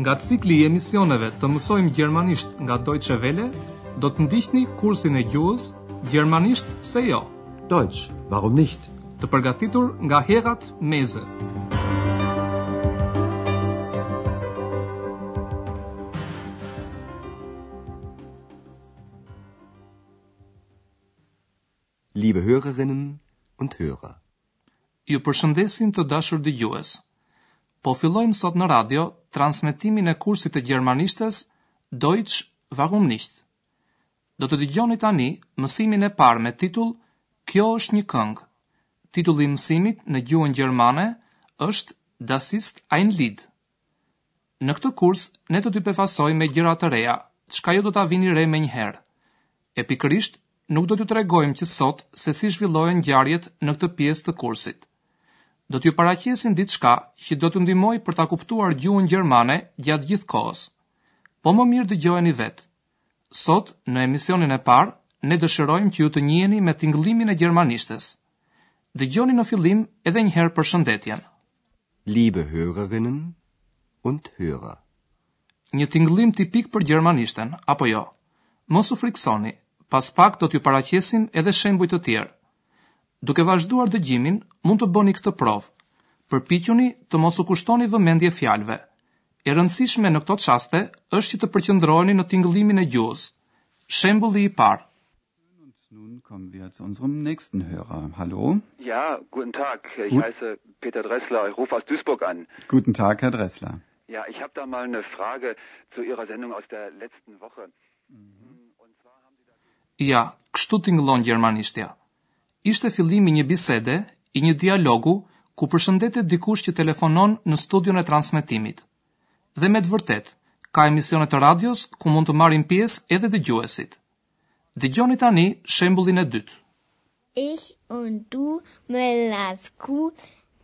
Nga cikli i emisioneve të mësojmë gjermanisht nga Deutsche Welle, do të ndiqni kursin e gjuhës Gjermanisht pse jo? Deutsch, warum nicht? Të përgatitur nga Herrad Meese. Liebe Hörerinnen und Hörer. Ju përshëndesim të dashur dëgjues. Po fillojmë sot në radio transmetimin e kursit të gjermanishtes Deutsch warum nicht. Do të dëgjoni tani mësimin e parë me titull Kjo është një këngë. Titulli i mësimit në gjuhën gjermane është Das ist ein Lied. Në këtë kurs ne do t'ju befasojmë me gjëra të reja, çka ju do ta vini re menjëherë. E pikërisht nuk do t'ju tregojmë që sot se si zhvillohen ngjarjet në këtë pjesë të kursit. Do t'ju paraqesim diçka që do t'ju ndihmojë për ta kuptuar gjuhën gjermane gjatë gjithë kohës. Po më mirë dëgjojeni vetë. Sot, në emisionin e parë, ne dëshirojmë që ju të njiheni me tingëllimin e gjermanishtes. Dëgjoni në fillim edhe një herë përshëndetjen. Liebe Hörerinnen und Hörer. Një tingëllim tipik për gjermanishten, apo jo? Mos u frikësoni, pas pak do t'ju paraqesim edhe shembuj të tjerë. Duke vazhduar dëgjimin, mund të bëni këtë provë. Përpiquni të mos u kushtoni vëmendje fjalëve. E rëndësishme në këto çaste është që të përqendroheni në tingëllimin e gjuhës. Shembulli i parë. Ja, guten Tag, ich heiße Peter Dressler, ich rufe aus Duisburg an. Guten Tag, Herr Dressler. Ja, ich habe da mal eine Frage zu Ihrer Sendung aus der letzten Woche. Ja, kështu tingëllon gjermanishtja. Ishte fillimi i një bisede, i një dialogu, ku përshëndetet dikush që telefonon në studion e transmetimit. Dhe me të vërtetë, ka emisione të radios ku mund të marrin pjesë edhe dëgjuesit. Dëgjoni tani shembullin e dytë. Ich und du Müllers Kuh,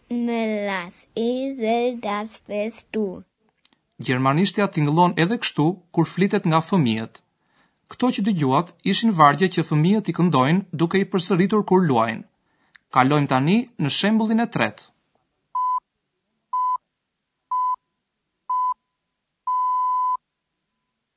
Müllers Esel, das bist du. Gjermanishtja tingëllon edhe kështu kur flitet nga fëmijët. Këto që dëgjuat ishin vargje që fëmijët i këndojnë duke i përsëritur kur luajnë. Kalojmë tani në shembullin e tretë.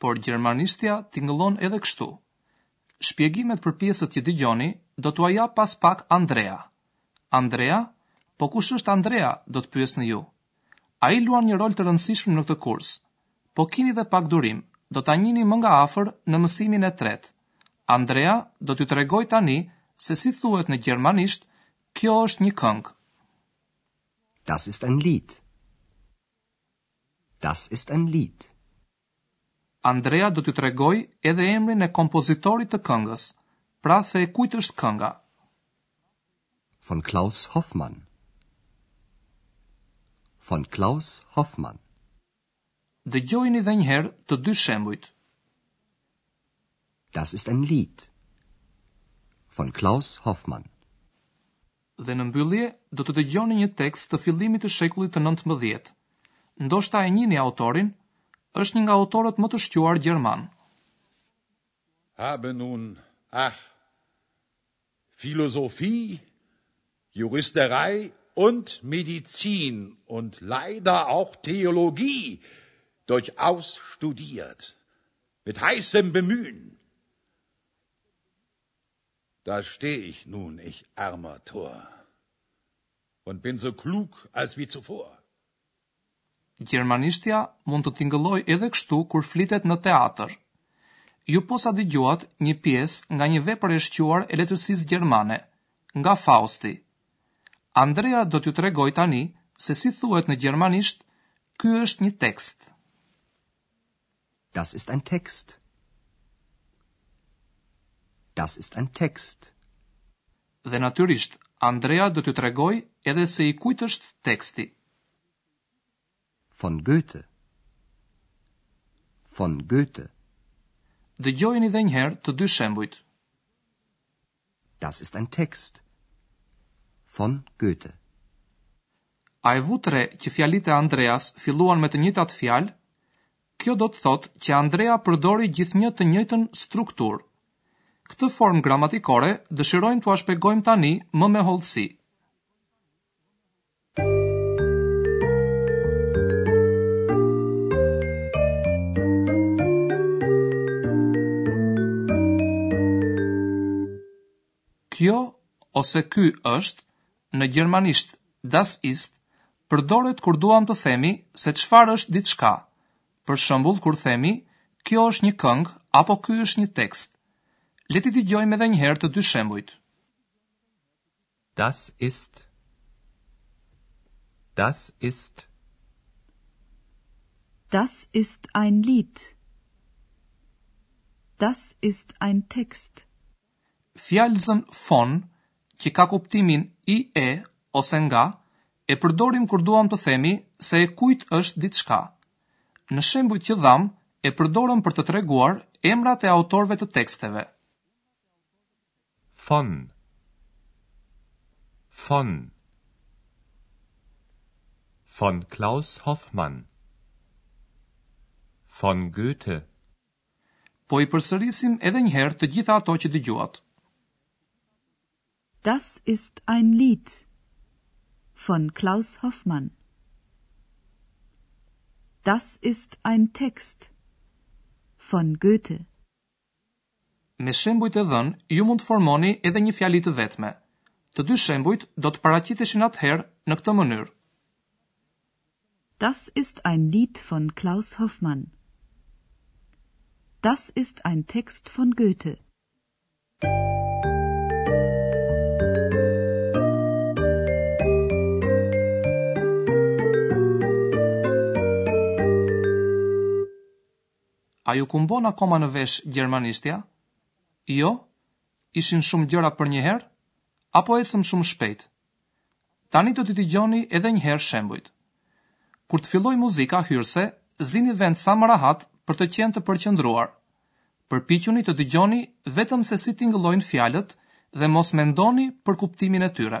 Por gjermanishtja tingëllon edhe kështu. Shpjegimet për pjesët që dëgjoni do t'ua japë pas pak Andrea. Andrea? Po kush është Andrea, do të pyesni ju. Ai luan një rol të rëndësishëm në këtë kurs. Po kini dhe pak durim, do ta njihni më nga afër në mësimin e tretë. Andrea do t'ju tregojë tani se si thuhet në gjermanisht, kjo është një këngë. Das ist ein Lied. Das ist ein Lied. Andrea do t'ju tregojë edhe emrin e kompozitorit të këngës, pra se e kujt është kënga. Von Klaus Hoffmann. Von Klaus Hoffmann. Dëgjojini dhe një herë të dy shembujt. Das ist ein Lied von Klaus Hoffmann. Dhe në mbyllje do të dëgjoni një tekst të fillimit të shekullit të 19. Ndoshta e njihni autorin, është një nga autorët më të shquar gjermanë. Habe nun, ach, Philosophie, Juristerei und Medizin und leider auch Theologie durchaus studiert mit heißem Bemühen. Da steh ich nun, ich armer Tor, und bin so klug als wie zuvor. Gjermanishtja mund të tingëllojë edhe kështu kur flitet në teatër. Ju posa dëgjuat një pjesë nga një vepër e shquar e letërsisë gjermane, nga Fausti. Andrea do t'ju tregojë tani se si thuhet në gjermanisht, Ky është një tekst. Das ist ein Text. Das ist ein Text. Dhe natyrisht, Andrea do t'ju tregojë edhe se i kujt është teksti. Von Goethe. Von Goethe. Dëgjojeni dhe një herë të dy shembujt. Das ist ein Text. Von Goethe. A e vutë re që fjalitë e Andreas filluan me të njëjtat fjalë? Kjo do të thotë që Andrea përdori gjithnjë të njëjtën strukturë. Këtë formë gramatikore dëshirojmë t'ua shpjegojmë tani më me hollësi. Kjo ose ky është në gjermanisht das ist përdoret kur duam të themi se çfarë është diçka. Për shembull, kur themi kjo është një këngë apo ky është një tekst. Le t'i dëgjojmë edhe një herë të dy shembujt. Das ist Das ist Das ist ein Lied Das ist ein Text Fjalëzën von që ka kuptimin i e ose nga e përdorim kur duam të themi se e kujt është diçka. Në shembujt që dhamë e përdorëm për të treguar emrat e autorëve të teksteve. Von. Von. Von Klaus Hoffmann. Von Goethe. Po i përsërisim edhe një herë të gjitha ato që dëgjuat. Das ist ein Lied. Von Klaus Hoffmann. Das ist ein Text. Von Goethe. Me shembujt e dhënë ju mund të formoni edhe një fjali të vetme. Të dy shembujt do të paraqiteshin atëherë në këtë mënyrë. Das ist ein Lied von Klaus Hoffmann. Das ist ein Text von Goethe. A ju kumbon akoma në vesh gjermanishtja? Jo? Ishin shumë gjëra përnjëherë? Apo ecëm shumë shpejt? Tani do t'i dëgjoni edhe njëherë shembujt. Kur të fillojë muzika hyrëse, zini vend sa më rahat për të qenë të përqendruar. Përpiquni të dëgjoni vetëm se si tingëllojnë fjalët dhe mos mendoni për kuptimin e tyre.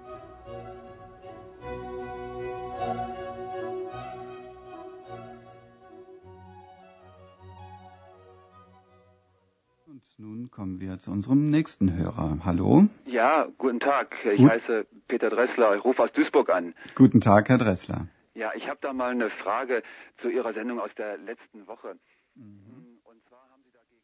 zu unserem nächsten Hörer. Hallo? Ja, guten Tag. Ich Gut. heiße Peter Dressler. Ich rufe aus Duisburg an. Guten Tag, Herr Dressler. Ja, ich habe da mal eine Frage zu Ihrer Sendung aus der letzten Woche. Mhm. Und zwar haben Sie dagegen.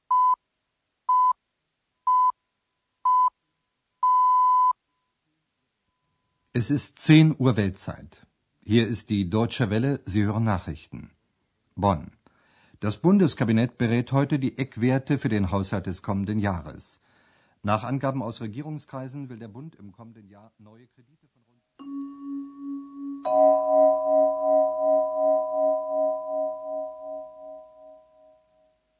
Es ist 10 Uhr Weltzeit. Hier ist die Deutsche Welle, Sie hören Nachrichten. Bonn. Das Bundeskabinett berät heute die Eckwerte für den Haushalt des kommenden Jahres. Nach Angaben aus Regierungskreisen will der Bund im kommenden Jahr neue Kredite von rund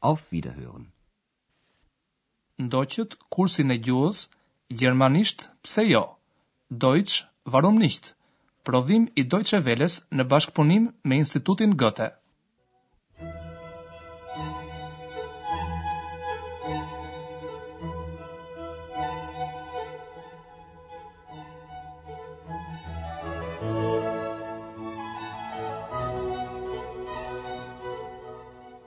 Auf Wiederhören. Ndoqët kursin e gjuhës gjermanisht pse jo? Deutsch warum nicht? Prodhim i Deutsche Welles në bashkëpunim me Institutin Goethe.